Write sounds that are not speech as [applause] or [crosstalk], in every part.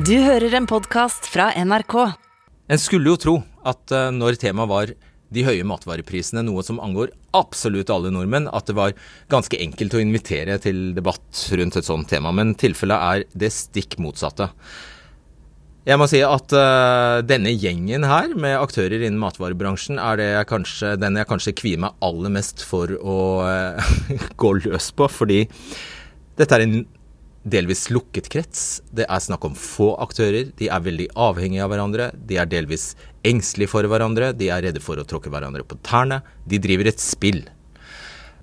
Du hører en podkast fra NRK. En skulle jo tro at eh, når temaet var de høye matvareprisene, noe som angår absolutt alle nordmenn, at det var ganske enkelt å invitere til debatt rundt et sånt tema. Men tilfellet er det stikk motsatte. Jeg må si at uh, denne gjengen her med aktører innen matvarebransjen er jeg kanskje, den jeg kanskje kvier meg aller mest for å uh, [laughs] gå løs på. Fordi dette er en delvis lukket krets. Det er snakk om få aktører. De er veldig avhengige av hverandre. De er delvis engstelige for hverandre. De er redde for å tråkke hverandre på tærne. De driver et spill.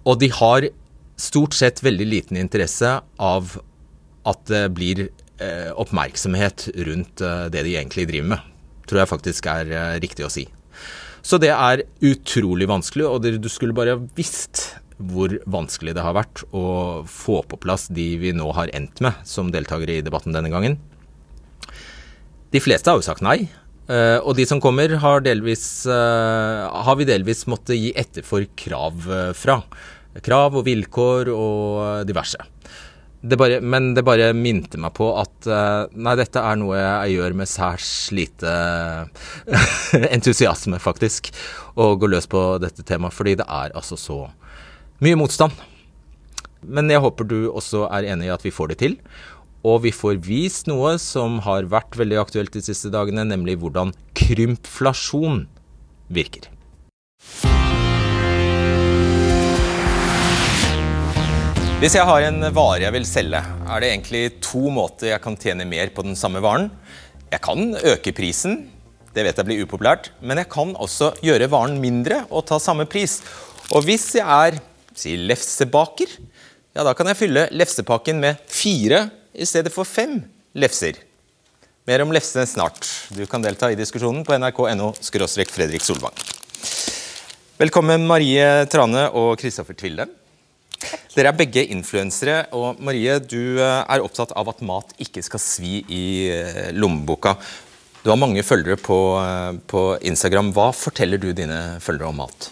Og de har stort sett veldig liten interesse av at det blir eh, oppmerksomhet rundt eh, det de egentlig driver med. Tror jeg faktisk er eh, riktig å si. Så det er utrolig vanskelig, og det, du skulle bare visst hvor vanskelig det har vært å få på plass de vi nå har endt med som deltakere i debatten denne gangen. De fleste har jo sagt nei. Uh, og de som kommer, har, delvis, uh, har vi delvis måttet gi etter for krav uh, fra. Krav og vilkår og diverse. Det bare, men det bare minte meg på at nei, dette er noe jeg gjør med særs lite [laughs] entusiasme, faktisk. Å gå løs på dette temaet, fordi det er altså så mye motstand. Men jeg håper du også er enig i at vi får det til. Og vi får vist noe som har vært veldig aktuelt de siste dagene, nemlig hvordan krympflasjon virker. Hvis jeg har en vare jeg vil selge, er det egentlig to måter jeg kan tjene mer på den samme varen. Jeg kan øke prisen, det vet jeg blir upopulært, men jeg kan også gjøre varen mindre og ta samme pris. Og hvis jeg er si lefsebaker, ja, da kan jeg fylle lefsepakken med fire i stedet for fem lefser. Mer om lefse snart. Du kan delta i diskusjonen på nrk.no Fredrik Solvang. Velkommen Marie Trane og Kristoffer Tvilde. Dere er begge influensere, og Marie, du eh, er opptatt av at mat ikke skal svi i eh, lommeboka. Du har mange følgere på, eh, på Instagram. Hva forteller du dine følgere om mat?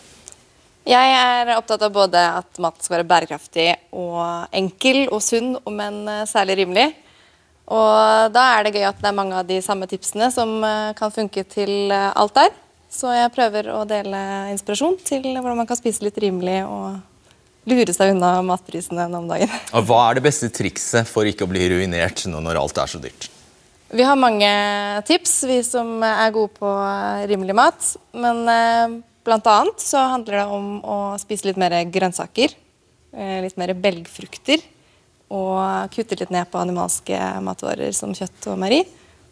Jeg er opptatt av både at mat skal være bærekraftig og enkel og sunn, men eh, særlig rimelig. Og da er det gøy at det er mange av de samme tipsene som eh, kan funke til eh, alt der. Så jeg prøver å dele inspirasjon til hvordan man kan spise litt rimelig og lure seg unna matprisene om dagen. Og Hva er det beste trikset for ikke å bli ruinert nå når alt er så dyrt? Vi har mange tips, vi som er gode på rimelig mat. Men Blant annet så handler det om å spise litt mer grønnsaker, eh, litt mer belgfrukter. Og kutte litt ned på animalske matvarer som kjøtt og meieri.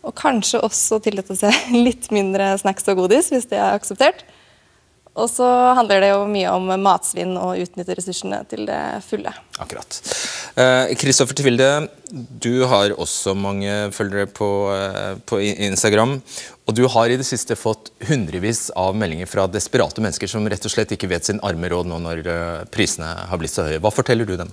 Og kanskje også tillate seg [laughs] litt mindre snacks og godis, hvis det er akseptert. Og så handler det jo mye om matsvinn og utnytte ressursene til det fulle. Akkurat. Kristoffer eh, Tvilde, du har også mange følgere på, eh, på, Instagram. Og du har i det siste fått hundrevis av meldinger fra desperate mennesker som rett og slett ikke vet sin arme råd nå når eh, prisene har blitt så høye. Hva forteller du dem?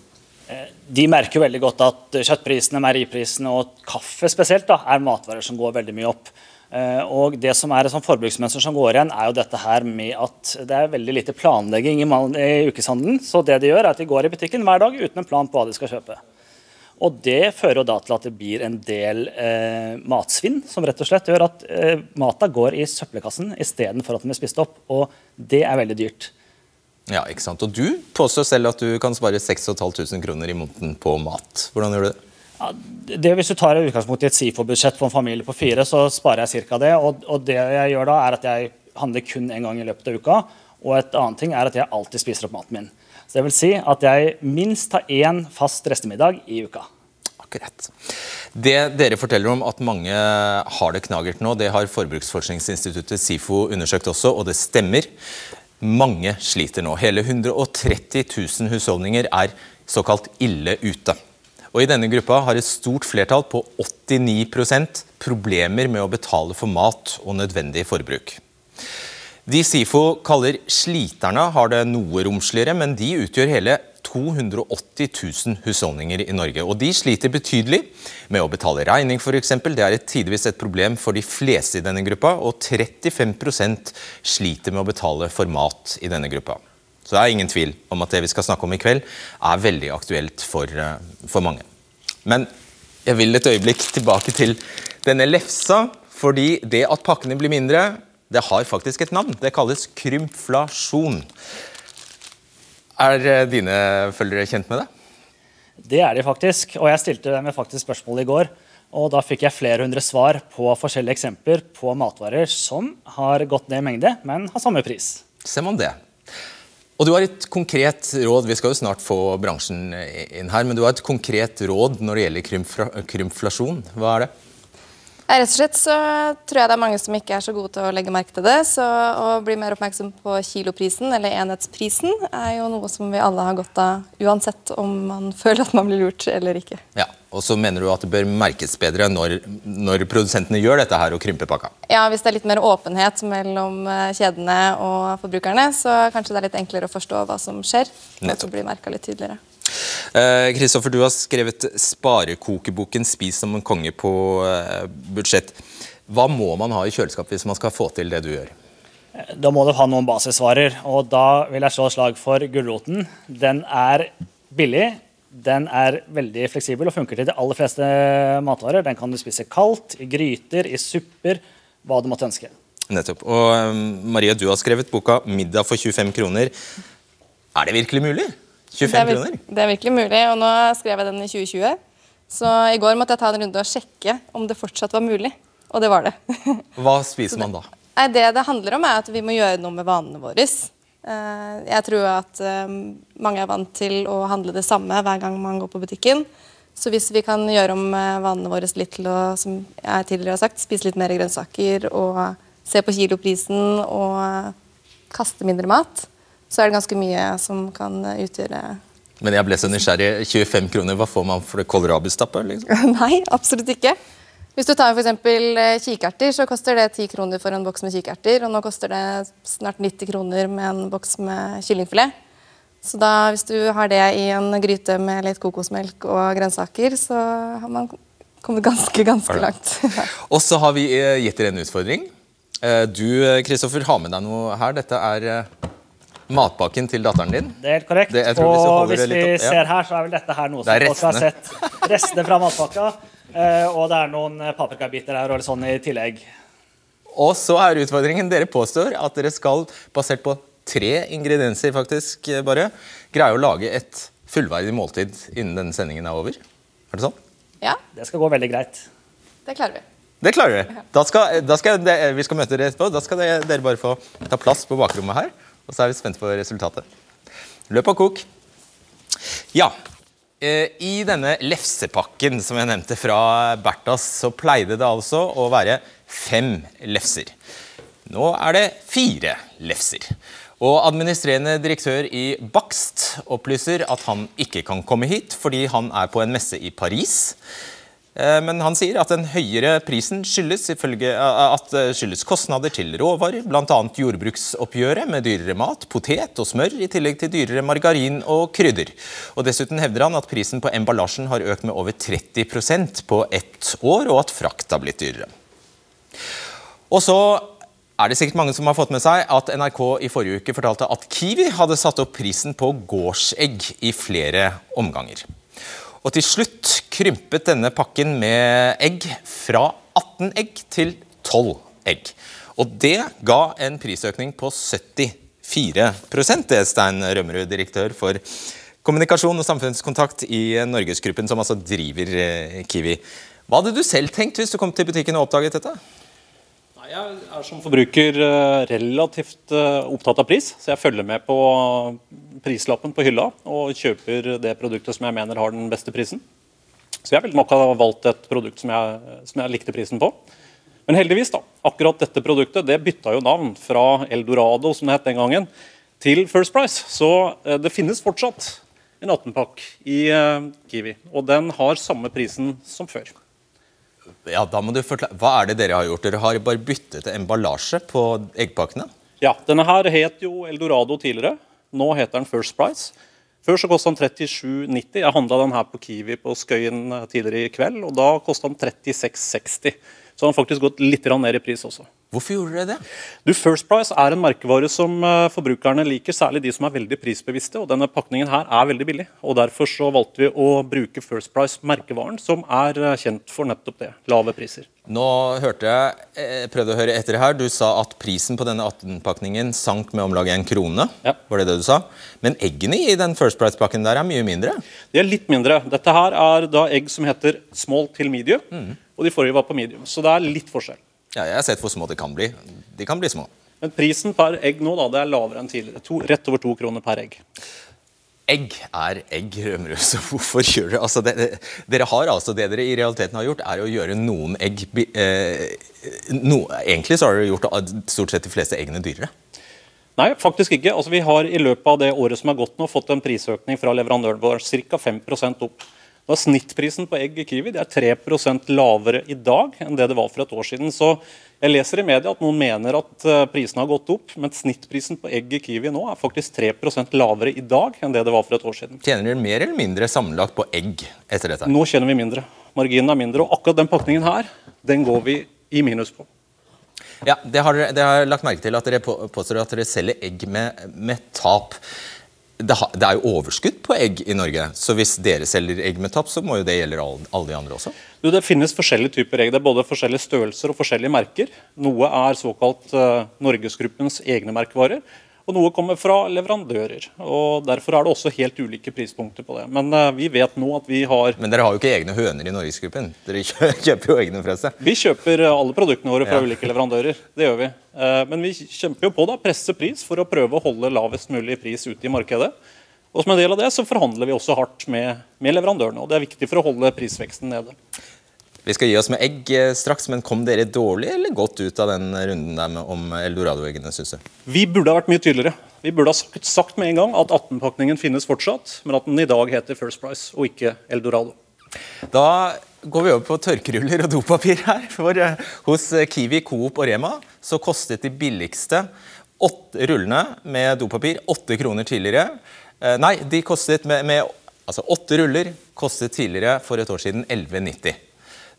Eh, de merker veldig godt at kjøttprisene, meieriprisene og kaffe spesielt da, er matvarer som går veldig mye opp. Eh, og Det som er et sånn forbruksmønster som går igjen, er jo dette her med at det er veldig lite planlegging i ukeshandelen. Så det de gjør, er at de går i butikken hver dag uten en plan på hva de skal kjøpe. Og Det fører jo da til at det blir en del eh, matsvinn, som rett og slett gjør at eh, mata går i søppelkassen istedenfor at den blir spist opp. Og det er veldig dyrt. Ja, ikke sant. Og du påstår selv at du kan spare 6500 kroner i måneden på mat. Hvordan gjør du det? Ja, det Hvis du tar utgangspunkt i et SIFO-budsjett på en familie på fire, så sparer jeg ca. det. Og, og, det jeg gjør da, er at jeg handler kun én gang i løpet av uka. Og et annet ting er at jeg alltid spiser opp maten min. Så det vil si at jeg minst har én fast restemiddag i uka. Akkurat. Det dere forteller om at mange har det knagert nå, det har Forbruksforskningsinstituttet SIFO undersøkt også, og det stemmer. Mange sliter nå. Hele 130 000 husholdninger er såkalt ille ute. Og I denne gruppa har et stort flertall på 89% problemer med å betale for mat og nødvendig forbruk. De SIFO kaller sliterne har det noe romsligere, men de utgjør hele 280 000 husholdninger i Norge. Og de sliter betydelig med å betale regning, f.eks. Det er et tidvis et problem for de fleste i denne gruppa, og 35% sliter med å betale for mat i denne gruppa. Så det er ingen tvil om at det vi skal snakke om i kveld, er veldig aktuelt for, eh, for mange. Men jeg vil et øyeblikk tilbake til Denne lefsa, fordi det at pakkene blir mindre, det har faktisk et navn. Det kalles krymflasjon. Er eh, dine følgere kjent med det? Det er de faktisk. Og jeg stilte dem faktisk spørsmål i går. Og da fikk jeg flere hundre svar på forskjellige eksempler på matvarer som har gått ned i mengde, men har samme pris. Ser man det. Og du har et konkret råd, Vi skal jo snart få bransjen inn her, men du har et konkret råd når det gjelder krymflasjon. Hva er det? Rett og slett så tror jeg det er mange som ikke er så gode til å legge merke til det. Så å bli mer oppmerksom på kiloprisen, eller enhetsprisen, er jo noe som vi alle har godt av, uansett om man [laughs] føler at man blir lurt eller ikke. Ja, Og så mener du at det bør merkes bedre når, når produsentene gjør dette her og krymper pakka? Ja, hvis det er litt mer åpenhet mellom eh, kjedene og forbrukerne, så kanskje det er litt enklere å forstå hva som skjer. Og så blir merka litt tydeligere. Kristoffer, eh, du har skrevet sparekokeboken 'Spis som en konge' på eh, budsjett. Hva må man ha i kjøleskapet hvis man skal få til det du gjør? Da må du ha noen basisvarer. og Da vil jeg slå slag for gulroten. Den er billig. Den er veldig fleksibel og funker til de aller fleste matvarer. Den kan du spise kaldt, i gryter, i supper, hva du måtte ønske. Nettopp. Og um, Maria, du har skrevet boka 'Middag for 25 kroner'. Er det virkelig mulig? 25 det er, kroner? Det er virkelig mulig, og nå skrev jeg den i 2020. Så i går måtte jeg ta en runde og sjekke om det fortsatt var mulig. Og det var det. [laughs] Hva spiser man da? Det, det det handler om, er at vi må gjøre noe med vanene våre. Eh, jeg tror at eh, mange er vant til å handle det samme hver gang man går på butikken. Så hvis vi kan gjøre om eh, vanene våre litt til å som jeg tidligere har sagt, spise litt mer grønnsaker og se på kiloprisen og kaste mindre mat, så er det ganske mye som kan utgjøre Men jeg ble så nysgjerrig. 25 kroner, hva får man for det kålrabistappet? Liksom? [laughs] Nei, absolutt ikke. Hvis du tar f.eks. Eh, kikerter, så koster det 10 kroner for en boks med kikerter. Og nå koster det snart 90 kroner med en boks med kyllingfilet. Så da, hvis du har det i en gryte med litt kokosmelk og grønnsaker, så har man kommet ganske, ganske langt. [laughs] [laughs] og så har vi eh, gitt dere en utfordring. Eh, du Kristoffer, har med deg noe her. Dette er matpakken til datteren din. Det er helt korrekt. Det, og hvis vi opp, ja. ser her, så er vel dette her noe som folk har sett. Restene fra matpakka. Uh, og det er noen paprikabiter her og sånn i tillegg. Og så er utfordringen Dere påstår at dere skal, basert på tre ingredienser, faktisk bare, greie å lage et fullverdig måltid innen denne sendingen er over. Er det sånn? Ja. Det skal gå veldig greit. Det klarer vi. Det klarer vi. Da skal, da skal det, vi skal møte dere etterpå. Da skal dere bare få ta plass på bakrommet her. Og så er vi spent på resultatet. Løp og kok. Ja. Eh, I denne lefsepakken som jeg nevnte fra Bertas, så pleide det altså å være fem lefser. Nå er det fire lefser. Og Administrerende direktør i Bakst opplyser at han ikke kan komme hit fordi han er på en messe i Paris. Eh, men han sier at den høyere prisen skyldes, eh, skyldes kostnader til råvarer, bl.a. jordbruksoppgjøret med dyrere mat, potet og smør, i tillegg til dyrere margarin og krydder. Og Dessuten hevder han at prisen på emballasjen har økt med over 30% på ett år, og at frakt har blitt dyrere. Og så er det sikkert mange som har fått med seg at NRK i forrige uke fortalte at Kiwi hadde satt opp prisen på gårdsegg i flere omganger. Og til slutt krympet denne pakken med egg fra 18 egg til 12 egg. Og det ga en prisøkning på 74 det er Stein Rømmerud, direktør for kommunikasjon og samfunnskontakt i Norgesgruppen, som altså driver eh, Kiwi. Hva hadde du selv tenkt hvis du kom til butikken og oppdaget dette? Jeg er som forbruker eh, relativt eh, opptatt av pris, så jeg følger med på prislappen på hylla og kjøper det produktet som jeg mener har den beste prisen. Så jeg ville nok ha valgt et produkt som jeg, som jeg, likte prisen på. Men heldigvis, da, akkurat dette produktet det bytta jo navn fra Eldorado som det het den gangen, til First Price. Så eh, det finnes fortsatt en 18-pakk i Kiwi, og den har samme prisen som før. Ja, da må du forklare. Hva er det dere har gjort? Dere har bare byttet emballasje på eggpakkene? Ja, denne her het jo Eldorado tidligere. Nå heter den First Price. Før så kostet den 37,90. Jeg handla den her på Kiwi på Skøyen tidligere i kveld, og da kostet den 36,60. Så den har faktisk gått litt ned i pris også. Hvorfor gjorde dere det? Du, First Price er en merkevare som eh, forbrukerne liker, særlig de som er veldig prisbevisste. og Denne pakningen her er veldig billig. og Derfor så valgte vi å bruke First Price-merkevaren, som er eh, kjent for nettopp det. Lave priser. Nå hørte jeg, jeg prøvde å høre etter her, Du sa at prisen på denne 18-pakningen sank med om lag en krone. Ja. Var det det du sa? Men eggene i den First Price-pakken der er mye mindre. De er litt mindre. Dette her er da egg som heter small til medium, og de forrige var på medium. Så det er litt forskjell. Ja, jeg har sett hvor små de kan bli. De kan bli små. Men prisen per egg nå da, det er lavere enn tidligere. To, rett over to kroner per egg. Egg er egg, Rømrud. Så hvorfor gjør dere altså, det, Dere har altså det dere i realiteten har gjort, er å gjøre noen egg eh, no, Egentlig så har dere gjort stort sett de fleste eggene dyrere. Nei, faktisk ikke. Altså, vi har i løpet av det året som er gått nå, fått en prisøkning fra leverandøren vår ca. 5% opp. Er Snittprisen på egg i Kiwi det er 3 lavere i dag enn det det var for et år siden. Så jeg leser i media at noen mener at eh, prisene har gått opp, men snittprisen på egg i Kiwi nå er faktisk 3 lavere i dag enn det det var for et år siden. Tjener dere mer eller mindre sammenlagt på egg etter dette? Nå tjener vi mindre. Marginen er mindre, og akkurat den pakningen her, den går vi i minus på. Ja, det har, det har lagt merke til at dere påstår at dere selger egg med, med tap. Det, er jo overskudd på egg i Norge, så hvis dere selger egg med tap, så må jo det gjelde alle de andre også? Du, det finnes forskjellige typer egg. Det er både forskjellige størrelser og forskjellige merker. Noe er såkalt uh, Norgesgruppens egne merkevarer, og noe kommer fra leverandører. og Derfor er det også helt ulike prispunkter på det. Men uh, vi vet nå at vi har Men dere har jo ikke egne høner i Norgesgruppen. Dere [laughs] kjøper jo egne fra seg. Vi kjøper eh, alle produktene våre fra Ja. ulike leverandører. Det gjør vi. Uh, Men vi kjemper jo på da, presse pris for å prøve å holde lavest mulig pris ute i markedet. Og som en del av det så forhandler vi også hardt med, med leverandørene. og Det er viktig for å holde prisveksten nede. Vi skal gi oss med egg eh, straks, men kom dere dårlig eller godt ut av den runden der med, om eldorado-eggene, syns du? Vi burde ha vært mye tydeligere. Vi burde ha sagt, sagt med en gang at 18-pakningen finnes fortsatt, men at den i dag heter First Price og ikke Eldorado. Da går vi over på tørkeruller og dopapir her. For eh, hos eh, Kiwi, Coop og Rema så kostet de billigste åtte rullene med dopapir åtte kroner tidligere. Nei, de kostet med, med altså åtte ruller kostet tidligere for et år siden 11,90.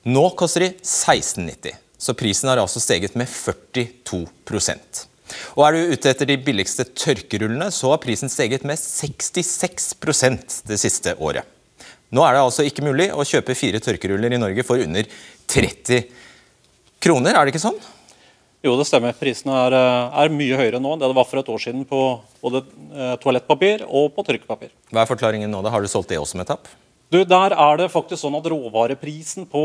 Nå koster de 16,90. Så prisen har altså steget med 42% og Er du ute etter de billigste tørkerullene, så har prisen steget med 66% det siste året. Nå er det altså ikke mulig å kjøpe fire tørkeruller i Norge for under 30 kroner, er det ikke sånn? Jo, det stemmer. Prisene er, eh, er mye høyere nå enn det det var for et år siden på både eh, toalettpapir og på tørkepapir. Hva er forklaringen nå? da? Har du solgt det også med tapp? Du, Der er det faktisk sånn at råvareprisen på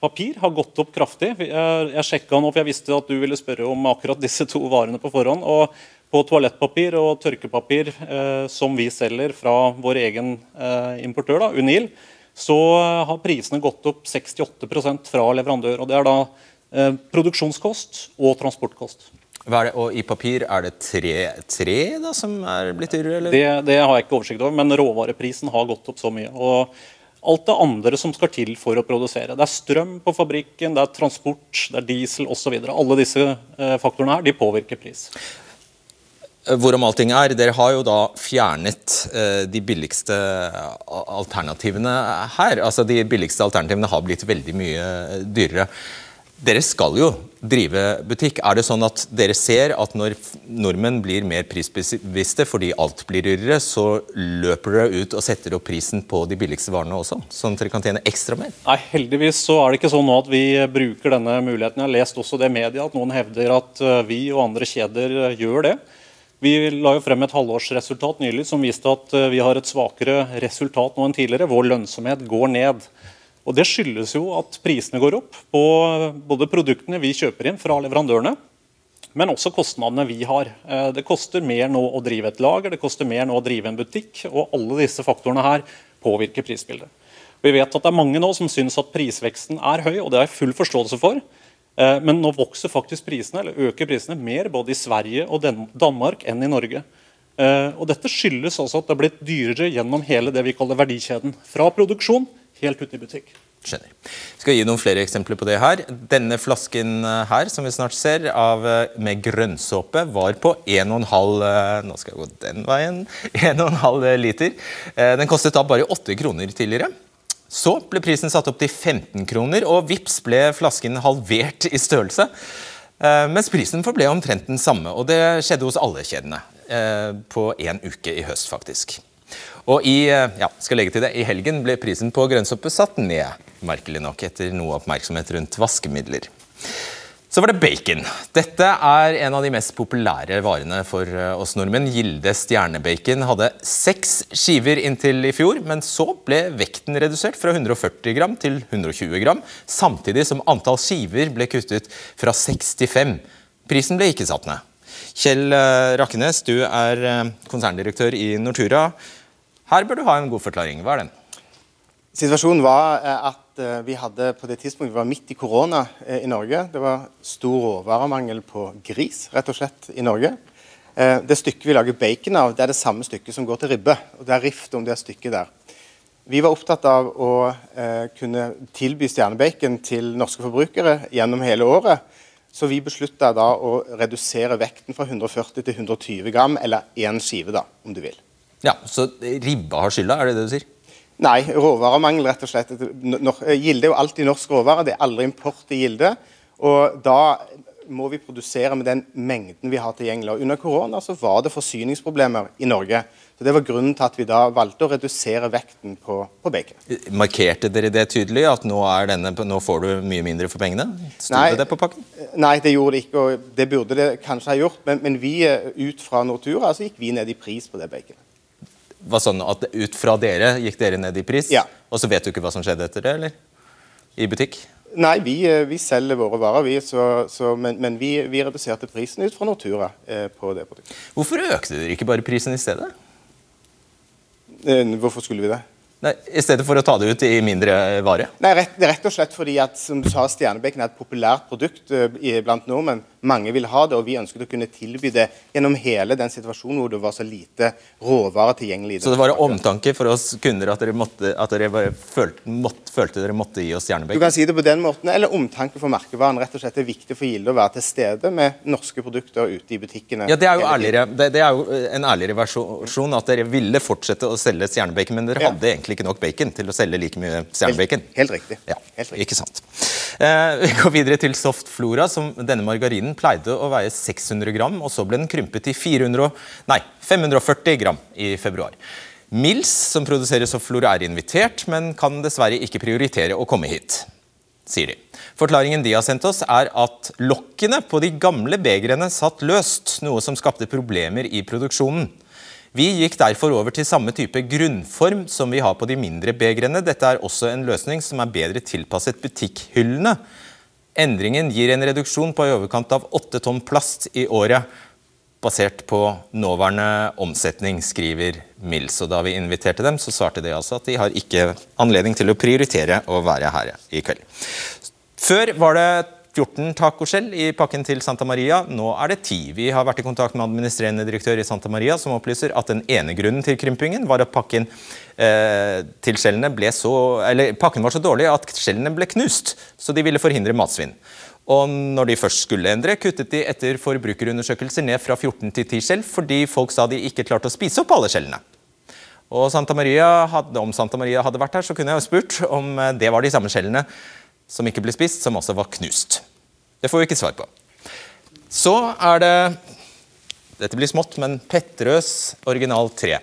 papir har gått opp kraftig. Jeg, jeg sjekka nå, for jeg visste at du ville spørre om akkurat disse to varene på forhånd. og På toalettpapir og tørkepapir eh, som vi selger fra vår egen eh, importør, da, Unil, så eh, har prisene gått opp 68% fra leverandør. og Det er da eh, produksjonskost og transportkost. Det? Og i papir er det tre, tre da, som er blitt dyrere? Eller? Det, det har jeg ikke oversikt over, men råvareprisen har gått opp så mye. og Alt det andre som skal til for å produsere. Det er strøm på fabrikken, det er transport, det er diesel osv. Alle disse eh, faktorene her, de påvirker pris. Hvorom allting er, dere har jo da fjernet eh, de billigste alternativene her. Altså De billigste alternativene har blitt veldig mye dyrere. Dere skal jo drive butikk. Er det sånn at dere ser at når nordmenn blir mer prisbevisste fordi alt blir dyrere, så løper dere ut og setter opp prisen på de billigste varene også? Sånn at dere kan tjene ekstra mer? Nei, Heldigvis så er det ikke sånn nå at vi bruker denne muligheten. Jeg har lest også det i media at noen hevder at eh, vi og andre kjeder eh, gjør det. Vi la jo frem et halvårsresultat nylig som viste at eh, vi har et svakere resultat nå enn tidligere. Vår lønnsomhet går ned. Og Det skyldes jo at prisene går opp på både produktene vi kjøper inn fra leverandørene, men også kostnadene vi har. Eh, Det koster mer nå å drive et lager, det koster mer nå å drive en butikk, og alle disse faktorene her påvirker prisbildet. Vi vet at det er mange nå som syns at prisveksten er høy, og det har jeg full forståelse for. Eh, Men nå vokser faktisk prisene, eller øker prisene mer både i Sverige og Danmark enn i Norge. Eh, Og Dette skyldes også at det er blitt dyrere gjennom hele det vi kaller verdikjeden. Fra produksjon helt ute i butikk. Skjønner. Skal gi noen flere eksempler på det her. Denne flasken eh, her, som vi snart ser, av, eh, med grønnsåpe, var på 1,5 eh, Nå skal jeg gå den veien. [laughs] 1,5 liter. Den kostet da bare 8 kroner tidligere. Så ble prisen satt opp til 15 kroner, og vips ble flasken halvert i størrelse. Mens prisen forble omtrent den samme, og det skjedde hos alle kjedene. På én uke i høst, faktisk. Og i, eh, ja, skal legge til det, i helgen ble prisen på grønnsoppe satt ned, merkelig nok, etter noe oppmerksomhet rundt vaskemidler. Så var det bacon. Dette er en av de mest populære varene for eh, oss nordmenn. Gilde stjernebacon hadde seks skiver inntil i fjor, men så ble vekten redusert fra 140 gram til 120 gram, samtidig som antall skiver ble kuttet fra 65. Prisen ble ikke satt ned. Kjell eh, Rakkenes, du er konserndirektør i Nortura. Her bør du ha en god forklaring. Hva er den? Situasjonen var at Eh, vi hadde på det tidspunktet vi var midt i korona eh, i Norge. Det var stor råvaremangel på gris rett og slett i Norge. Eh, det stykket vi lager bacon av, det er det samme stykket som går til ribbe. og Det er rift om det stykket der. Vi var opptatt av å kunne tilby stjernebacon til norske forbrukere gjennom hele året. Så vi beslutta da å redusere vekten fra 140 til 120 gram, eller én skive, da, om du vil. Ja, Så ribba har skylda, er det det du sier? Nei, råvaremangel, rett og slett. Gilde er jo alltid norsk råvare, det er aldri import i Gilde. Og da må vi produsere med den mengden vi har tilgjengelig. Og under korona så var det forsyningsproblemer i Norge. Så Det var grunnen til at vi da valgte å redusere vekten på, på bacon. Markerte dere det tydelig, at nå, denne, nå får du mye mindre for pengene? Sto det det på pakken? Nei, det gjorde det ikke. og Det burde det kanskje ha gjort. Men, men vi eh, ut fra Nortura så gikk vi ned i pris på det baconet var sånn at ut fra dere gikk dere ned i pris, ja. og så vet du ikke hva som skjedde etter det, eller? I butikk? Nei, vi, eh, vi selger våre varer, vi. Så, så, men, men vi, vi, reduserte prisen ut fra Nortura eh, på det produktet. Hvorfor økte dere ikke bare prisen i stedet? Eh, hvorfor skulle vi det? Nei, I stedet for å ta det ut i mindre vare? Nei, rett, rett og slett fordi at som du sa, stjernebacon er et populært produkt uh, blant nordmenn. Mange vil ha det, og vi ønsket å kunne tilby det gjennom hele den situasjonen hvor det var så lite råvarer tilgjengelig. Så det var omtanke for oss kunder at dere, måtte, at dere følte, måtte, følte dere måtte gi oss stjernebacon? Du kan si det på den måten, eller omtanke for merkevaren. Rett og slett Det er viktig for Gilde å være til stede med norske produkter ute i butikkene. Ja, Det er jo, ærligere, det, det er jo en ærligere versjon at dere ville fortsette å selge stjernebacon, men dere ja. hadde egentlig ikke nok bacon til å selge like mye stjernebacon. Helt, helt, riktig. Ja, helt riktig. Ikke sant. Eh, vi går videre til Soft Flora, som denne margarinen pleide å veie 600 gram, og så ble den krympet til 400, nei, 540 gram i februar. Mills, som produserer Soft Flora, er invitert, men kan dessverre ikke prioritere å komme hit, sier de. Forklaringen de har sendt oss, er at lokkene på de gamle begrene satt løst, noe som skapte problemer i produksjonen. Vi gikk derfor over til samme type grunnform som vi har på de mindre begrene. Dette er også en løsning som er bedre tilpasset butikkhyllene. Endringen gir en reduksjon på i overkant av 8 tonn plast i året, basert på nåværende omsetning, skriver Mills. Og da vi inviterte dem, så svarte de altså at de har ikke anledning til å prioritere å være her i kveld. Før var det 14 tacoskjell i pakken til Santa Maria. Nå er det 10. Vi har vært i kontakt med administrerende direktør i Santa Maria, som opplyser at den ene grunnen til krympingen var at pakken eh, så Eller pakken var så dårlig at skjellene ble knust, så de ville forhindre matsvinn. Og når de først skulle endre, kuttet de etter forbrukerundersøkelser ned fra 14 til 10 skjell, fordi folk sa de ikke klarte å spise opp alle skjellene. Og Santa Maria Om Santa Maria hadde vært her, så kunne jeg jo spurt om eh, det var de samme skjellene som ikke ble spist, som også var knust. Det får vi ikke svar på. Så er det Dette blir smått, men Petterøes original 3.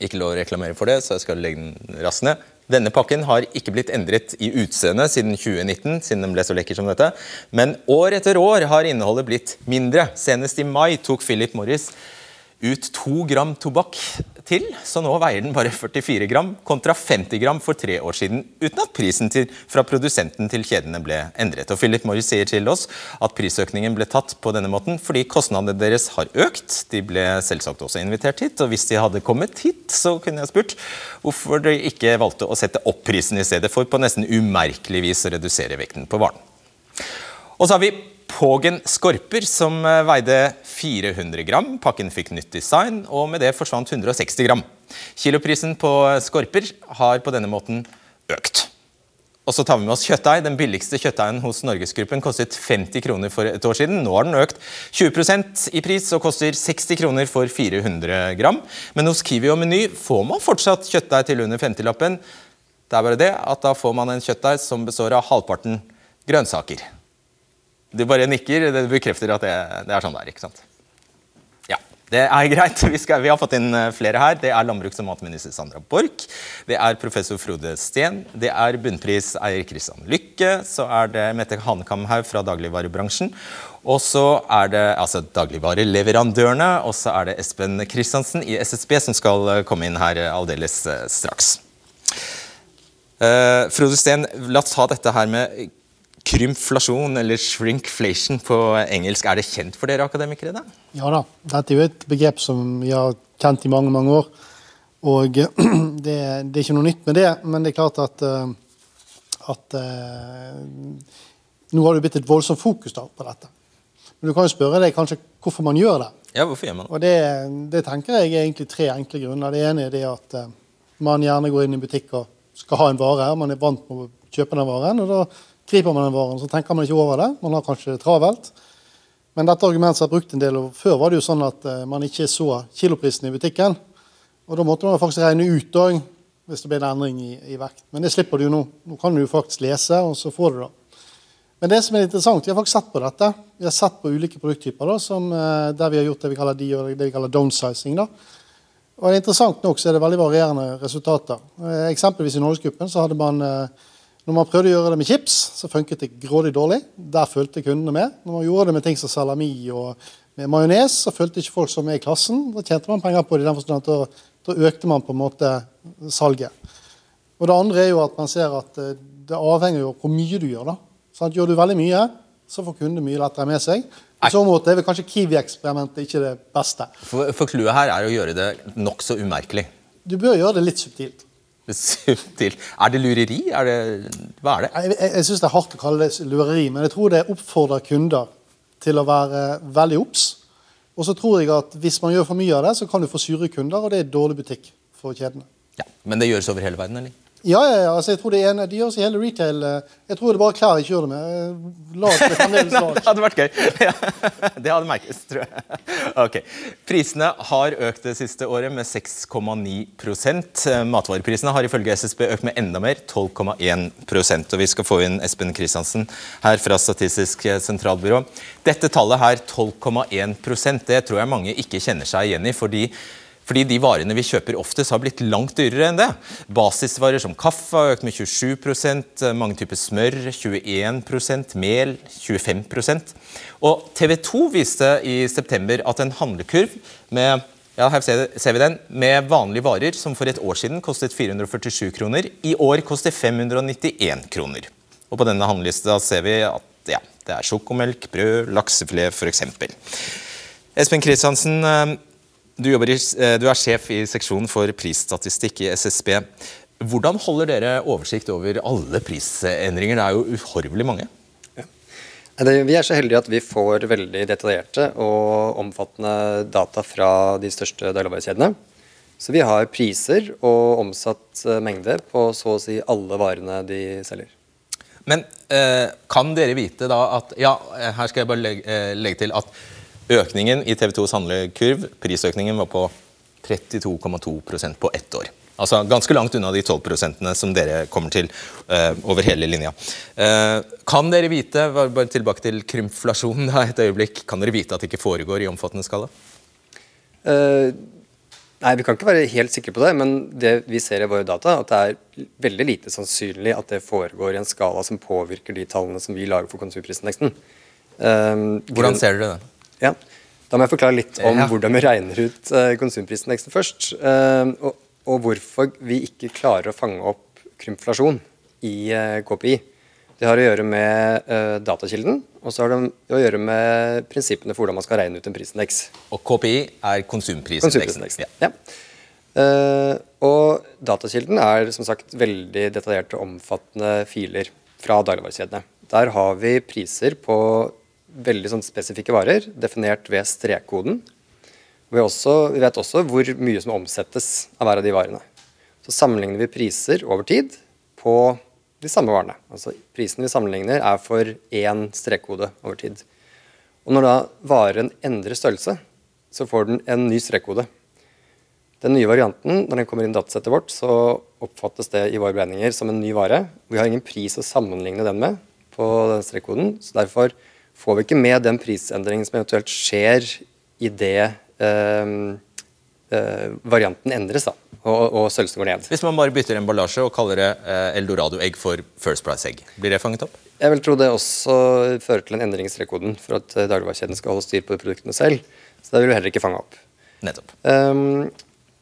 Ikke lov å reklamere for det, så jeg skal legge den raskt ned. Denne pakken har ikke blitt endret i utseende siden 2019, siden den ble så lekker som dette. Men år etter år har innholdet blitt mindre. Senest i mai tok Philip Morris ut to gram tobakk til, så nå veier den bare 44 gram, kontra 50 gram for tre år siden, uten at prisen til, fra produsenten til kjedene ble endret. Og Philip Morris sier til oss at prisøkningen ble tatt på denne måten fordi kostnadene deres har økt. De ble selvsagt også invitert hit, og hvis de hadde kommet hit, så kunne jeg spurt hvorfor de ikke valgte å sette opp prisen i stedet for på nesten umerkelig vis å redusere vekten på varen. Og så har vi Pågen skorper, som eh, veide 400 gram. Pakken fikk nytt design, og med det forsvant 160 gram. Kiloprisen på skorper har på denne måten økt. Og så tar vi med oss kjøttdeig. Den billigste kjøttdeigen hos Norgesgruppen kostet 50 kroner for et år siden. Nå har den økt 20% i pris og koster 60 kroner for 400 gram. Men hos Kiwi og Meny får man fortsatt kjøttdeig til under 50-lappen. Det er bare det at da får man en kjøttdeig som består av halvparten grønnsaker. Du bare nikker. Det bekrefter at det, det er sånn det er. ikke sant? Ja, det er greit. Vi, skal, vi, har fått inn eh, flere her. Det er landbruks- og matminister Sandra Borch. Det er professor Frode Steen. Det er bunnpriseier Kristian Lykke. Så er det Mette Hanekam-haug fra dagligvarebransjen. Og så er det altså dagligvareleverandørene, og så er det Espen Kristiansen i SSB som skal eh, komme inn her aldeles eh, straks. Uh, Frode Steen, la oss ta dette her med krymflasjon, eller shrinkflation på engelsk. Er det kjent for dere akademikere? da? Ja da, dette er jo et begrep som vi har kjent i mange mange år. Og [clears throat] det, det er ikke noe nytt med det, men det er klart at, at nå har det blitt et voldsomt fokus da, på dette. Men du kan jo spørre deg kanskje hvorfor man gjør det. Ja, hvorfor gjør man det? Og det, det tenker jeg er egentlig tre enkle grunner. Det ene er det at uh, man gjerne går inn i butikk og skal ha en vare. Man er vant med å kjøpe den varen, og da griper man den varen. Så tenker man ikke over det. Man har kanskje det travelt. Men dette argumentet har brukt en del, og før var det jo sånn at uh, man ikke så kiloprisen i butikken. Og da måtte man faktisk regne ut òg hvis det ble en endring i, i, vekt. Men det slipper du nå. Nå kan du jo faktisk lese, og så får du det. Men det som er interessant, vi har faktisk sett på dette. Vi har sett på ulike produkttyper da, som, eh, der vi har gjort det vi kaller, de, det vi kaller downsizing. Da. Og det er Interessant nok så er det veldig varierende resultater. Eh, eksempelvis i Norgesgruppen så hadde man eh, når man prøvde å gjøre det med chips, så funket det grådig dårlig. Der fulgte kundene med. Når man gjorde det med ting som salami og med majones, så fulgte ikke folk som er i klassen. Da tjente man penger på det. i den forstand at da, økte man på en måte salget. Og Det andre er jo at man ser at det avhenger jo av hvor mye du gjør. da. Sånn, gjør du veldig mye, så får kunden mye lettere med seg. I så måte er vel kanskje Kiwi-eksperimentet ikke det beste. For, for clouet her er å gjøre det nokså umerkelig. Du bør gjøre det litt subtilt. [laughs] Subtilt. Er det lureri? Er det, hva er det? Jeg, jeg, jeg syns det er hardt å kalle det lureri, men jeg tror det oppfordrer kunder til å være veldig obs. Og så tror jeg at hvis man gjør for mye av det, så kan du få sure kunder, og det er dårlig butikk for kjedene. Ja, Men det gjøres over hele verden, eller? Ja, ja, ja. Altså, jeg tror det er en, de gjør også hele retail. Eh, jeg tror det er bare klær jeg kjører med. Eh, lag, det, [laughs] det hadde vært gøy. [laughs] Det hadde merkes, tror jeg. [laughs] Ok. Prisene har økt det siste året med 6,9 eh, Matvareprisene har ifølge SSB økt med enda mer, 12,1% Og Vi skal få inn Espen Kristiansen her fra Statistisk sentralbyrå. Dette tallet her, 12,1% det tror jeg mange ikke kjenner seg igjen i. fordi fordi de varene vi kjøper oftest har blitt langt dyrere enn det. Basisvarer som kaffe har økt med 27% mange typer smør 21% mel 25% Og TV 2 viste i september at en handlekurv med ja, her ser vi den, med vanlige varer som for et år siden kostet 447 kroner, i år koster 591 kroner. Og På denne handlelista ser vi at ja, det er sjokomelk, brød, laksefilet f.eks. Espen Kristiansen, du, i, eh, du, er sjef i seksjonen for prisstatistikk i SSB. Hvordan holder dere oversikt over alle prisendringer? Det er jo uhorvelig mange. Ja. Vi er så heldige at vi får veldig detaljerte og omfattende data fra de største dagligvarekjedene. Så vi har priser og omsatt eh, mengde på så å si alle varene de selger. Men eh, kan dere vite da at Ja, her skal jeg bare legge, legge til at Økningen i TV 2s handlekurv, prisøkningen var på 32,2% på ett år. Altså Ganske langt unna de 12% som dere kommer til uh, over hele linja. Uh, kan dere vite bare tilbake til krymflasjonen da, et øyeblikk, kan dere vite at det ikke foregår i omfattende skala? Uh, nei, Vi kan ikke være helt sikre på det, men det vi ser i våre data, at det er veldig lite sannsynlig at det foregår i en skala som påvirker de tallene som vi lager for konsumprisindeksen. Hvordan ser dere det? Ja, Da må jeg forklare litt om ja. hvordan vi regner ut uh, konsumprisindeksen først. Uh, og, og, hvorfor vi ikke klarer å fange opp krymflasjon i eh, KPI. Det har å gjøre med datakilden, og så har det å gjøre med prinsippene for hvordan man skal regne ut en prisindeks. Og KPI er konsumprisindeksen. Ja. ja. og datakilden er som sagt veldig detaljerte og omfattende filer fra dagligvarekjedene. Der har vi priser på veldig sånn spesifikke varer, definert ved strekkoden. Vi, også, vi, vet også hvor mye som omsettes av hver av de varene. Så sammenligner vi priser over tid på de samme varene. Altså Prisen vi sammenligner, er for én strekkode over tid. Og når da varen endrer størrelse, så får den en ny strekkode. Den nye varianten, når den kommer inn i datasettet vårt, så oppfattes det i våre beregninger som en ny vare. Vi har ingen pris å sammenligne den med på den strekkoden, så derfor får vi ikke med den prisendringen som eventuelt skjer idet eh, eh, varianten endres da, og, og størrelsen går ned. Hvis man bare bytter emballasje og kaller det eh, eldorado-egg for First Price-egg, blir det fanget opp? Jeg vil tro det også fører til en endring i strekkoden for at eh, dagligvarekjeden skal holde styr på produktene selv. Så det vil vi heller ikke fange opp. Nettopp. Um,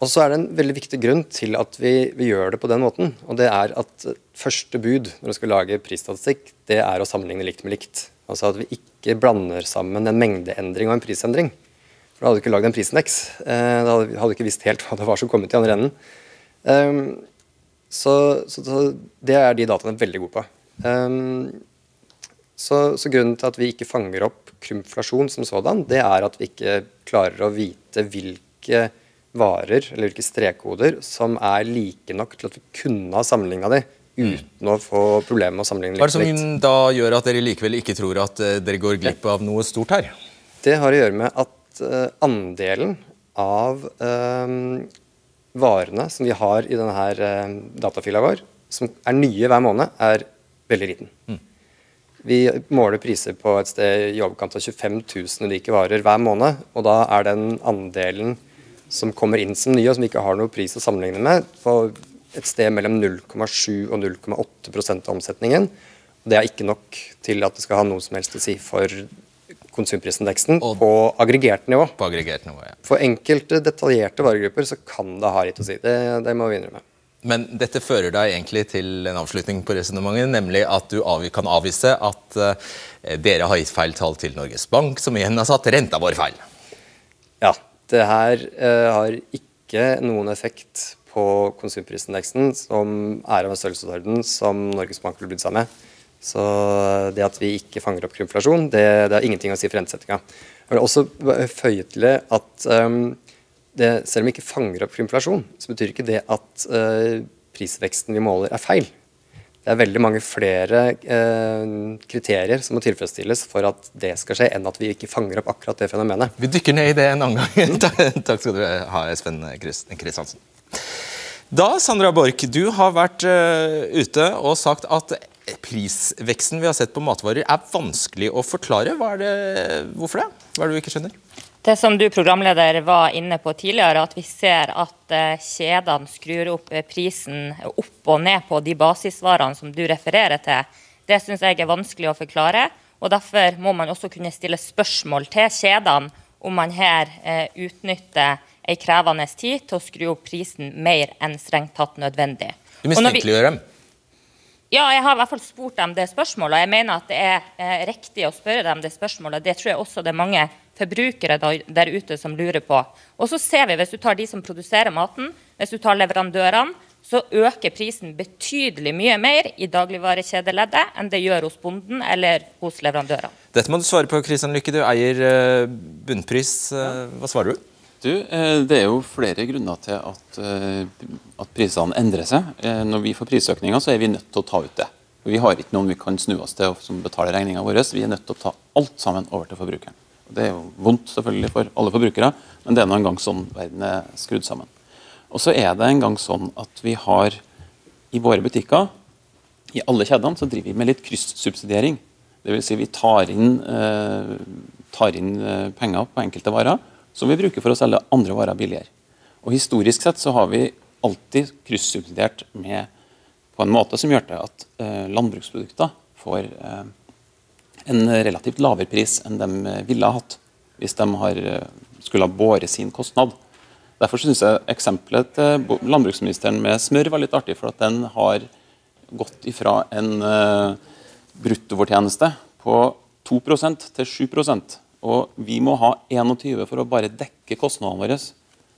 og så er det en veldig viktig grunn til at vi, vi, gjør det på den måten. Og det er at første bud når du skal lage prisstatistikk, det er å sammenligne likt med likt. Altså at vi ikke blander sammen en mengdeendring og en prisendring. For da hadde du ikke lagd en prisindeks. Eh, da hadde du ikke visst helt hva det var som kom ut i andre enden. Um, så, så, så, det er de dataene veldig gode på. Um, så, så, grunnen til at vi ikke fanger opp krymflasjon som sådan, det er at vi ikke klarer å vite hvilke varer eller hvilke strekkoder som er like nok til at vi kunne ha sammenligna de uten å få problemer med å sammenligne litt. Hva er det som da gjør at dere likevel ikke tror at uh, dere går glipp av noe stort her? Det har å gjøre med at uh, andelen av uh, varene som vi har i denne her, datafila vår, som er nye hver måned, er veldig liten. Mm. Vi måler priser på et sted i overkant av 25 000 unike varer hver måned. Og da er den andelen som kommer inn som nye, og som vi ikke har noe pris å sammenligne med, på et sted mellom 0,7 og 0,8 av omsetningen. Det er ikke nok til at det skal ha noe som helst å si for konsumprisindeksen og på aggregert nivå. På aggregert nivå, ja. For enkelte detaljerte varegrupper så kan det ha litt å si. Det, det må vi innrømme. Men dette fører deg egentlig til en avslutning på resonnementet, nemlig at du kan avvise at uh, dere har gitt feil tall til Norges Bank, som igjen har satt renta vår feil. Ja, det her uh, har ikke noen effekt på konsumprisindeksen som er av en størrelsesorden som Norges Bank vil brydd seg med. Så det at vi ikke fanger opp krympflasjon, det, det har ingenting å si for rentesettinga. Jeg vil også føye til at um, det, selv om vi ikke fanger opp krympflasjon, så betyr ikke det at uh, prisveksten vi måler, er feil. Det er veldig mange flere eh, kriterier som må tilfredsstilles for at det skal skje, enn at vi ikke fanger opp akkurat det fenomenet. Vi dykker ned i det en annen gang. [laughs] Takk skal du ha, Espen Kristiansen. Da, Sandra Borch, du har vært uh, ute og sagt at prisveksten vi har sett på matvarer er vanskelig å forklare. Det, hvorfor det? Hva er det du ikke skjønner? Det som du programleder var inne på tidligere, at vi ser at eh, kjedene skrur opp eh, prisen opp og ned på de basisvarene som du refererer til, det syns jeg er vanskelig å forklare. og Derfor må man også kunne stille spørsmål til kjedene om man her eh, utnytter en krevende tid til å skru opp prisen mer enn strengt tatt nødvendig. Du mistenkeliggjør dem? Ja, jeg har i hvert fall spurt dem det spørsmålet. Jeg mener at det er eh, riktig å spørre dem det spørsmålet. Det tror jeg også det er mange forbrukere der ute som lurer på. Og så ser vi, Hvis du tar de som produserer maten, hvis du tar leverandørene, så øker prisen betydelig mye mer i dagligvarekjedeleddet enn det gjør hos bonden eller hos leverandørene. Dette må du svare på, Kristian Lykke. Du eier eh, bunnpris. Eh, hva svarer du? Du, eh, Det er jo flere grunner til at, at prisene endrer seg. Når vi får prisøkninger, så er vi nødt til å ta ut det. Vi har ikke noen vi kan snu oss til som betaler regninga vår. Vi er nødt til å ta alt sammen over til forbrukeren. Det er jo vondt selvfølgelig for alle forbrukere, men det er nå engang sånn verden er skrudd sammen. Og så er det en gang sånn at vi har i våre butikker, i alle kjedene, så driver vi med litt kryssubsidiering. Dvs. Si vi tar inn, eh, tar inn eh, penger på enkelte varer som vi bruker for å selge andre varer billigere. Og Historisk sett så har vi alltid kryssubsidiert med på en måte som gjør det at eh, landbruksprodukter får eh, en relativt lavere pris enn de ville ha hatt hvis de har, eh, skulle ha båret sin kostnad. Derfor synes jeg eksempelet til landbruksministeren med smør var litt artig, for at den har gått ifra en eh, bruttofortjeneste på 2% til 7 Og vi må ha 21 for å bare dekke kostnadene våre.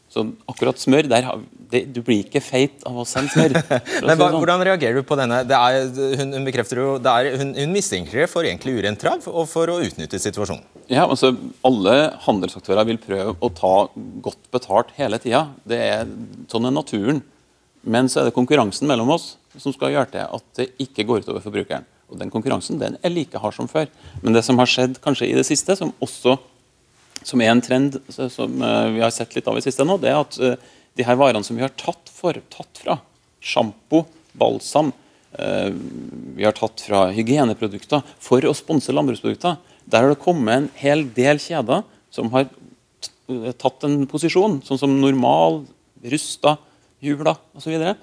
Så akkurat smør, der, det, du blir ikke feit av å sende smør. [laughs] Men hva, sånn. Hvordan reagerer du på denne? Er, hun, hun, bekrefter jo, er, hun, hun mistenker det for egentlig urent trav og for å utnytte situasjonen. Ja, altså Alle handelsaktører vil prøve å ta godt betalt hele tida. Sånn er naturen. Men så er det konkurransen mellom oss som skal gjøre til at det ikke går utover forbrukeren. Og Den konkurransen den er like hard som før. Men det som har skjedd kanskje i det siste, som også som er en trend som eh, vi har sett litt av i siste nå, det er at eh, de her varene som vi har tatt, for, tatt fra, sjampo, balsam, eh, vi har tatt fra hygieneprodukter for å sponse landbruksprodukter, Der har det kommet en hel del kjeder som har tatt en posisjon, sånn som Normal, Rusta, Jula osv.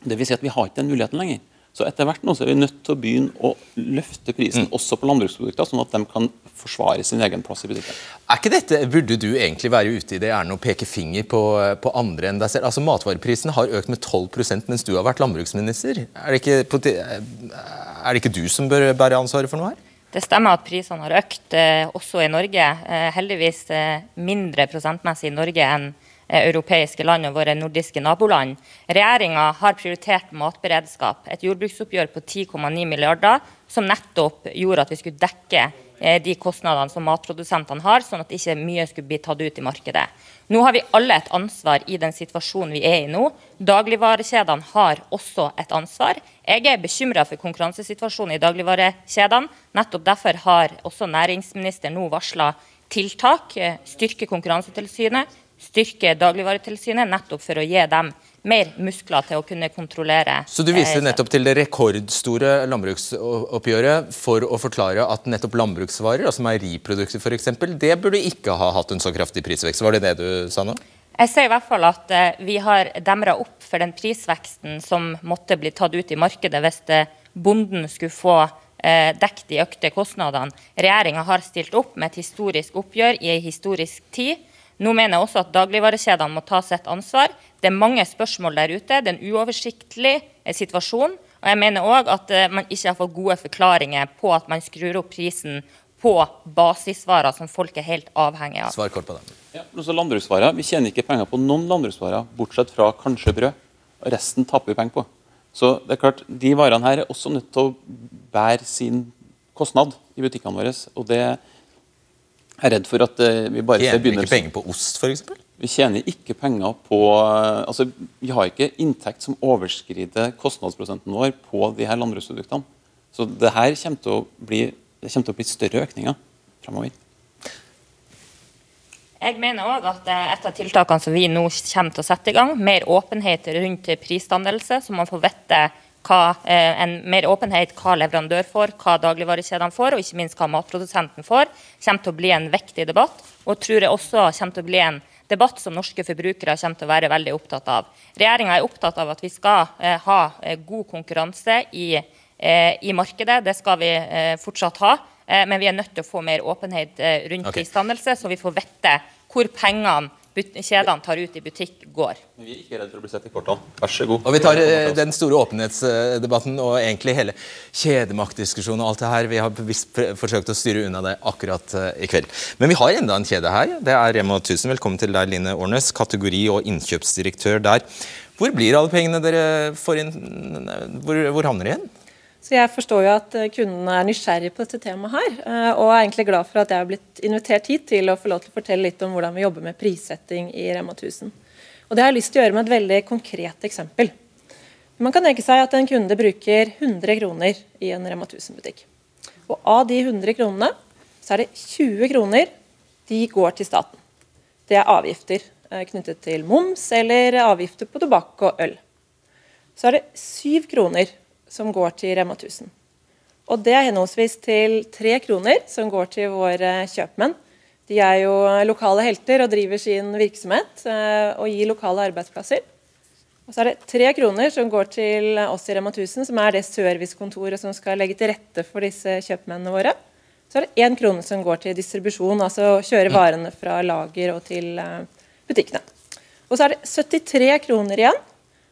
Det vil si at vi har ikke den muligheten lenger. Så etter hvert nå så er vi nødt til å begynne å løfte prisen mm. også på landbruksprodukter, sånn at de kan forsvare sin egen plass i butikken. Er ikke dette, Burde du egentlig være ute i det ærend og peke finger på, på, andre enn deg selv? Altså Matvareprisen har økt med 12% mens du har vært landbruksminister. Er det, ikke, er det ikke du som bør bære ansvaret for noe her? Det stemmer at prisene har økt, eh, også i Norge. Eh, heldigvis eh, mindre prosentmessig i Norge enn europeiske land og våre nordiske naboland. Regjeringa har prioritert matberedskap. Et jordbruksoppgjør på 10,9 milliarder, som nettopp gjorde at vi skulle dekke eh, de kostnadene som matprodusentene har, sånn at ikke mye skulle bli tatt ut i markedet. Nå har vi alle et ansvar i den situasjonen vi er i nå. Dagligvarekjedene har også et ansvar. Jeg er bekymra for konkurransesituasjonen i dagligvarekjedene. Nettopp derfor har også næringsministeren nå varsla tiltak. Eh, styrke Konkurransetilsynet, styrke Dagligvaretilsynet, nettopp for å gi dem mer muskler til å kunne kontrollere. Så du viser eh, nettopp til det rekordstore landbruksoppgjøret for å forklare at nettopp landbruksvarer, altså meieriprodukter f.eks., det burde ikke ha hatt en så kraftig prisvekst. Var det det du sa nå? Jeg ser i hvert fall at eh, vi har demra opp for den prisveksten som måtte bli tatt ut i markedet hvis eh, bonden skulle få dekket de økte kostnadene. Regjeringa har stilt opp med et historisk oppgjør i en historisk tid. Nå mener jeg også at dagligvarekjedene må ta sitt ansvar. Det er mange spørsmål der ute. Det er en uoversiktlig eh, situasjon. Og jeg mener òg at eh, man ikke har fått gode forklaringer på at man skrur opp prisen på basisvarer som folk er helt avhengig av. Svar kort på det. Ja, også landbruksvarer. Vi tjener ikke penger på noen landbruksvarer, bortsett fra kanskje brød. Og resten taper vi penger på. Så det er klart, de varene her er også nødt til å bære sin kostnad i butikkene våre. og det jeg er redd for at eh, vi bare Tjener vi ikke penger på ost, f.eks.? Vi tjener ikke penger på eh, altså Vi har ikke inntekt som overskrider kostnadsprosenten vår på de her landbruksproduktene. Så det her kommer til å bli, det kommer til å bli større økninger fremover. Jeg mener òg at et av tiltakene som vi nå kommer til å sette i gang, mer åpenhet rundt prisdannelse, så man får vite hva, eh, en mer åpenhet hva leverandør får, hva dagligvarekjedene får, og ikke minst hva matprodusenten får, kommer til å bli en viktig debatt. Og tror jeg også kommer til å bli en debatt som norske forbrukere kommer til å være veldig opptatt av. Regjeringa er opptatt av at vi skal eh, ha eh, god konkurranse i, i markedet. Det skal vi fortsatt ha. Men vi er nødt til å få mer åpenhet rundt okay. prisdannelse, så vi får vite hvor pengene kjedene tar ut i butikk, går. Men vi er ikke redd for å bli sett i kortene. Vær så god. Og Vi tar eh, den store åpenhetsdebatten og egentlig hele kjedemaktdiskusjonen og alt det her. Vi har bevisst forsøkt å styre unna det akkurat eh, i kveld. Men vi har enda en kjede her. Det er Rema 1000. Velkommen til deg, Line Årnes, kategori- og innkjøpsdirektør der. Hvor blir alle pengene dere får inn? Hvor, hvor havner de igjen? Så jeg forstår jo at eh, kundene er nysgjerrige på dette temaet her, eh, og er egentlig glad for at jeg har blitt invitert hit til å få lov til å fortelle litt om hvordan vi jobber med prissetting i Rema 1000. Og Det har jeg lyst til å gjøre med et veldig konkret eksempel. Man kan tenke seg at en kunde bruker 100 kroner i en Rema 1000-butikk. Og Av de 100 kronene så er det 20 kroner de går til staten. Det er avgifter eh, knyttet til moms eller avgifter på tobakk og øl. Så er det 7 kroner som går til Rema 1000. Og det er henholdsvis til tre kroner, som går til våre kjøpmenn. De er jo lokale helter og driver sin virksomhet eh, og gir lokale arbeidsplasser. Og så er det tre kroner som går til oss i Rema 1000, som er det servicekontoret som skal legge til rette for disse kjøpmennene våre. Så er det én krone som går til distribusjon, altså kjøre varene fra lager og til eh, butikkene. Og så er det 73 kroner igjen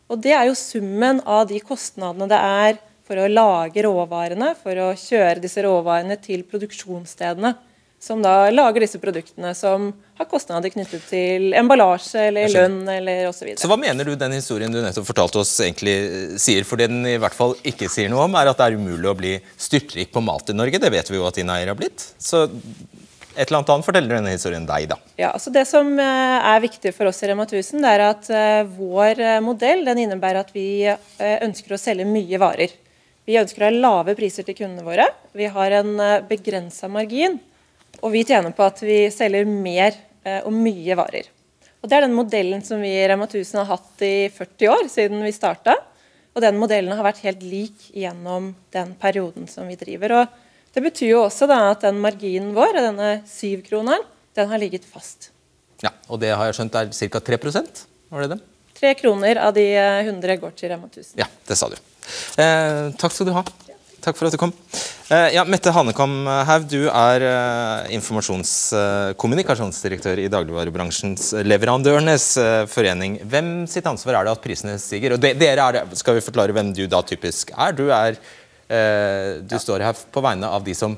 og Det er jo summen av de kostnadene det er for å lage råvarene, for å kjøre disse råvarene til produksjonsstedene, som da lager disse produktene som har kostnader knyttet til emballasje eller lønn eller osv. Så, så hva mener du den historien du nettopp fortalte oss egentlig sier? For det den i hvert fall ikke sier noe om, er at det er umulig å bli styrtrik på mat i Norge. Det vet vi jo at eiere har blitt. Så et eller annet annet forteller denne historien deg, da? Ja, altså Det som eh, er viktig for oss i Rema 1000, det er at uh, vår eh, modell den innebærer at vi ønsker å selge mye varer. Vi ønsker å ha lave priser til kundene våre. Vi har en begrensa margin. Og vi tjener på at vi selger mer og mye varer. Og Det er den modellen som vi i Rema 1000 har hatt i 40 år, siden vi starta. Og den modellen har vært helt lik gjennom den perioden som vi driver. Og Det betyr jo også da at den marginen vår, denne syvkroneren, den har ligget fast. Ja, Og det har jeg skjønt er ca. 3% var det det? Tre kroner av de 100 går til Rema 1000. Ja, det sa du. Eh, takk skal du ha. Takk for at du kom. Eh, ja, Mette Hanekam Haug, du er eh, informasjonskommunikasjonsdirektør i dagligvarebransjens Leverandørenes eh, forening. Hvem sitt ansvar er det at prisene stiger? Og de, dere er, Skal vi forklare hvem du da typisk er? Du, er, eh, du står her på vegne av de som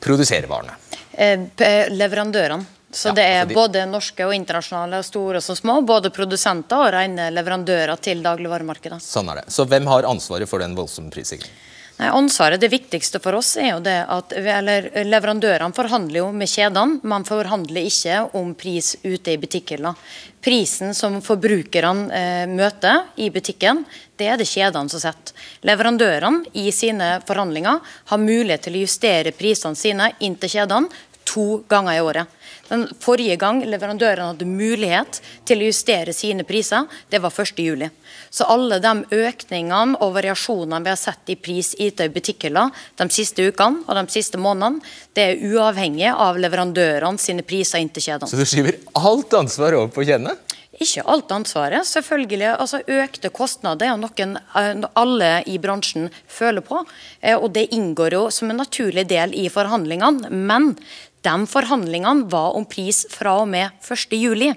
produserer varene. Eh, leverandørene. Så Ja, det er altså de- både norske og internasjonale, store og små. Både produsenter og rene leverandører til dagligvaremarkedet. Sånn er det. Så hvem har ansvaret for den voldsomme prisstigningen? Nei, ansvaret, Det viktigste for oss er jo det at eller leverandørene forhandler jo med kjedene. Man forhandler ikke om pris ute i butikkhylla. Prisen som forbrukerne eh, møter i butikken, det er det kjedene som setter. Leverandørene i sine forhandlinger har mulighet til å justere prisene sine inn til kjedene to ganger i året. Den forrige gang leverandørene hadde mulighet til å justere sine priser, det var 1. juli. Så alle de økningene og variasjonene vi har sett i pris i butikkhylla de siste ukene og de siste månedene, det er uavhengig av leverandørene sine priser inn til kjedene. Så du skyver alt ansvar over på kjedene? Ikke alt ansvaret. selvfølgelig. altså Økte kostnader er noen eh, alle i bransjen føler på. eh, Og det inngår jo som en naturlig del i forhandlingene. Men de forhandlingene var om pris fra og med 1.7.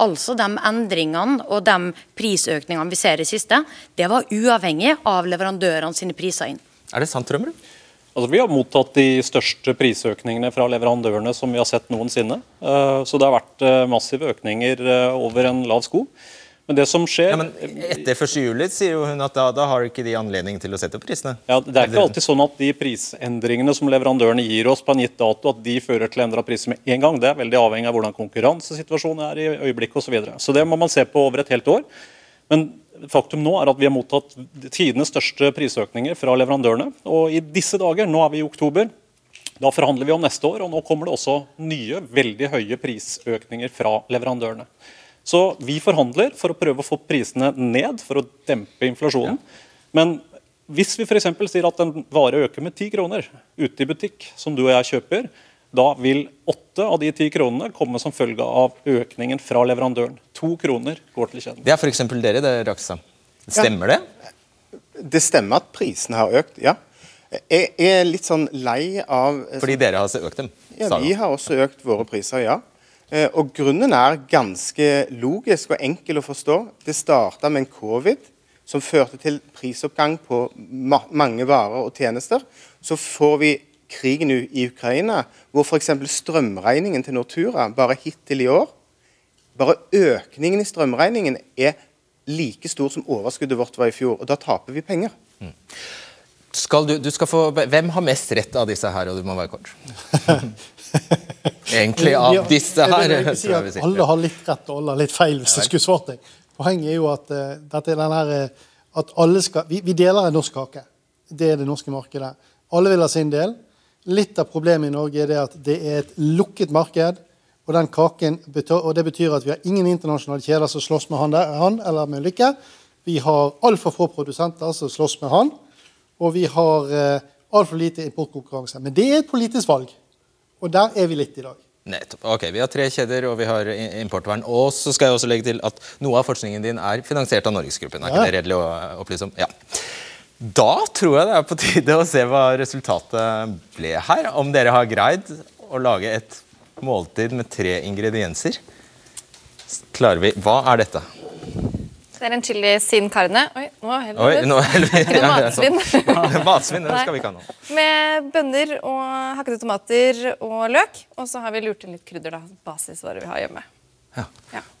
Altså de endringene og de prisøkningene vi ser i siste, det var uavhengig av leverandørene sine priser inn. Er det sant, Rømmerud? Altså, vi har mottatt de største prisøkningene fra leverandørene som vi har sett noensinne. Eh, Så det har vært eh, massive økninger eh, over en lav sko. Men det som skjer Ja, men Etter 1. juli sier jo hun at da, da har ikke de anledning til å sette opp prisene. Ja, Det er ikke alltid sånn at de prisendringene som leverandørene gir oss på en gitt dato, at de fører til endra priser med en gang. Det er veldig avhengig av hvordan konkurransesituasjonen er i øyeblikket osv. Så, videre. så det må man se på over et helt år. Men faktum nå er at vi har mottatt tidenes største prisøkninger fra leverandørene. Og i disse dager, nå er vi i oktober, da forhandler vi om neste år, og nå kommer det også nye, veldig høye prisøkninger fra leverandørene. Så vi forhandler for å prøve å få prisene ned, for å dempe inflasjonen. Men hvis vi f.eks. sier at en vare øker med 10 kroner ute i butikk, som du og jeg kjøper, da vil åtte av de ti kronene komme som følge av økningen fra leverandøren. To kroner går til kjeden. Det er f.eks. dere, det, Rakstad. Stemmer det? Det stemmer at prisene har økt, ja. Jeg er litt sånn lei av Fordi dere har økt dem? Ja, vi har også økt våre priser, ja. Eh, Og grunnen er ganske logisk og enkel å forstå. Det starta med en covid som førte til prisoppgang på mange varer og tjenester. Så får vi krigen i Ukraina, hvor f.eks. strømregningen til Nortura bare hittil i år Bare økningen i strømregningen er like stor som overskuddet vårt var i fjor. Og da taper vi penger. Skal du, du skal få, hvem har mest rett av disse her, og du må være kort? [laughs] Egentlig av Ja, disse jeg vil her. si at vi. Alle har litt rett og alle har litt feil, hvis jeg skulle svart deg. Poenget er jo at uh, dette er her, eh, at alle skal, vi, vi deler en norsk kake. Det er det norske markedet. Alle vil ha sin del. Litt av problemet i Norge er det at det er et lukket marked. Og, den kaken og det betyr at vi har ingen internasjonale kjeder som slåss med han, der, han eller med Lykke. Vi har altfor få produsenter som slåss med han. Og vi har eh, altfor lite importkonkurranse. Men det er et politisk valg. Og der er vi litt i dag. Nettopp. Ok, Vi har tre kjeder, og vi har importvern. Og så skal jeg også legge til at noe av forskningen din er finansiert av Norgesgruppen. Er ikke Ja. det redelig å opplyse om? Ja. Da tror jeg det er på tide å se hva resultatet ble her. Om dere har greid å lage et måltid med tre ingredienser. Klarer vi Hva er dette? Det er en chili sin carne. Oi, nå heller vi ut. Ikke noe matsvinn. [laughs] Matsvinn det skal vi ikke ha nå. Med bønner og hakkede tomater og løk. Og så har vi lurt inn litt krydder. da, Basisvarer vi har hjemme.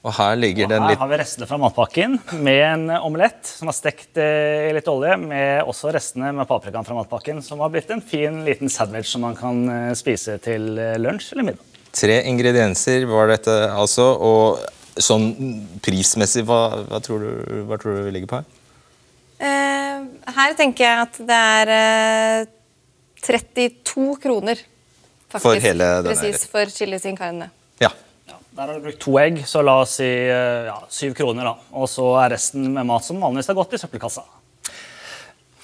Og her ligger den Her litt har vi restene fra matpakken med en omelett som er stekt eh, i litt olje, med også restene med paprikaen fra matpakken, som har blitt en fin liten sandwich som man kan eh, spise til eh, lunsj eller middag. Tre ingredienser var dette altså. Og sånn prismessig, hva, hva, tror, du, hva tror du vi ligger på her? Uh, her tenker jeg at det er uh, 32 kroner. Faktisk. For hele denne Presis for chili sin carne. Der har du brukt to egg, så la oss si eh, ja, syv kroner. da. Og så er resten med mat som vanligvis har gått i søppelkassa.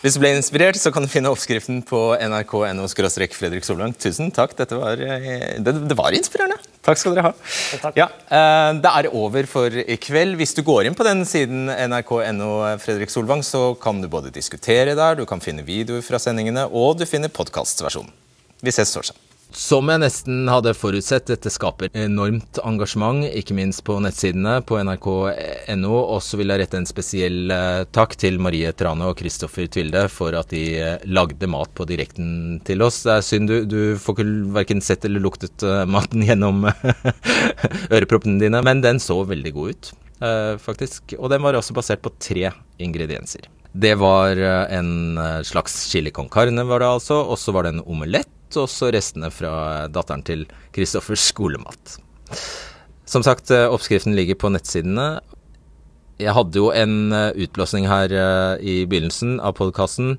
Hvis du ble inspirert, så kan du finne oppskriften på nrk.no Fredrik Solvang. Tusen takk, dette var, eh, det, det var inspirerende. Takk skal dere ha. Ja, eh, det er over for i kveld. Hvis du går inn på den siden nrk.no Fredrik Solvang, så kan du både diskutere der, du kan finne videoer fra sendingene, og du finner podkastversjonen. Vi ses torsdag. Som jeg nesten hadde forutsett, dette skaper enormt engasjement, ikke minst på nettsidene på nrk.no. Og så vil jeg rette en spesiell eh, takk til Marie Trane og Kristoffer Tvilde for at de eh, lagde mat på direkten til oss. Det er synd du, du får ikke verken sett eller luktet uh, maten [laughs] gjennom øreproppene dine, men den så veldig god ut, faktisk. Og den var også basert på tre ingredienser. Det var en slags chili con carne, var det altså, og så var det en omelett og så restene fra datteren til Kristoffers skolemat. Som sagt, eh, oppskriften ligger på nettsidene. Jeg hadde jo en eh, utblåsning her eh, i begynnelsen av podkasten.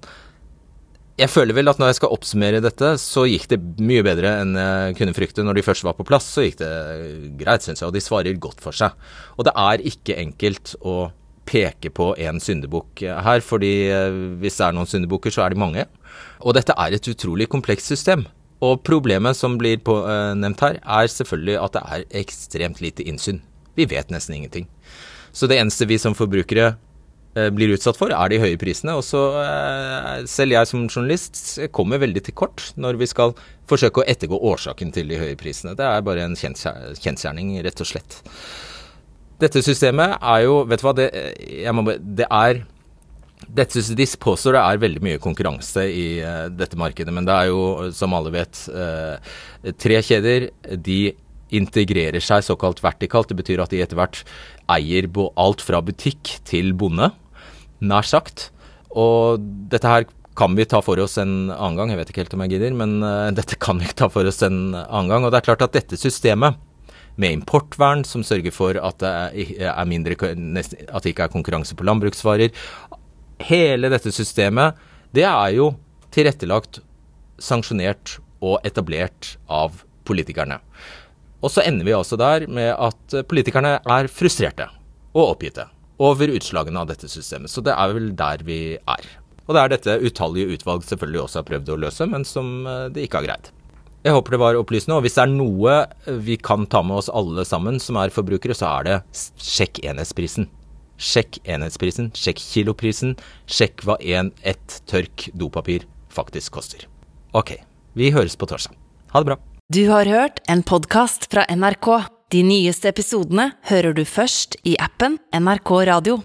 Jeg føler vel at når jeg skal oppsummere dette, så gikk det mye bedre enn jeg kunne frykte. Når de først var på plass, så gikk det greit, syns jeg, og de svarer godt for seg. Og det er ikke enkelt å peke på en syndebukk her, fordi hvis det er noen syndebukker, så er de mange. Og dette er et utrolig komplekst system. Og problemet som blir på, uh, nevnt her, er selvfølgelig at det er ekstremt lite innsyn. Vi vet nesten ingenting. Så det eneste vi som forbrukere uh, blir utsatt for, er de høye prisene. Og så uh, selv jeg som journalist kommer veldig til kort når vi skal forsøke å ettergå årsaken til de høye prisene. Det er bare en kjensgjerning, rett og slett. Dette systemet er jo Vet du hva, det, må, det er dette de påstår det er veldig mye konkurranse i uh, dette markedet, men det er jo, som alle vet, uh, tre kjeder. De integrerer seg såkalt vertikalt. Det betyr at de etter hvert eier alt fra butikk til bonde, nær sagt. Og dette her kan vi ta for oss en annen gang. Jeg vet ikke helt om jeg gidder, men uh, dette kan vi ta for oss en annen gang. Og det er klart at dette systemet med importvern som sørger for at det, er mindre, at det ikke er konkurranse på landbruksvarer, hele dette systemet, det er jo tilrettelagt, sanksjonert og etablert av politikerne. Og så ender vi altså der med at politikerne er frustrerte og oppgitte over utslagene av dette systemet. Så det er vel der vi er. Og det er dette utallige utvalg selvfølgelig også har prøvd å løse, men som eh, de ikke har greid. Jeg håper det var opplysende. Og hvis det er noe vi kan ta med oss alle sammen som er forbrukere, så er det sjekk enhetsprisen. Sjekk enhetsprisen, sjekk kiloprisen, sjekk hva en, ett tørk dopapir faktisk koster. Ok, vi høres på torsdag. Ha det bra. Du har hørt en podkast fra NRK. De nyeste episodene hører du først i appen NRK Radio.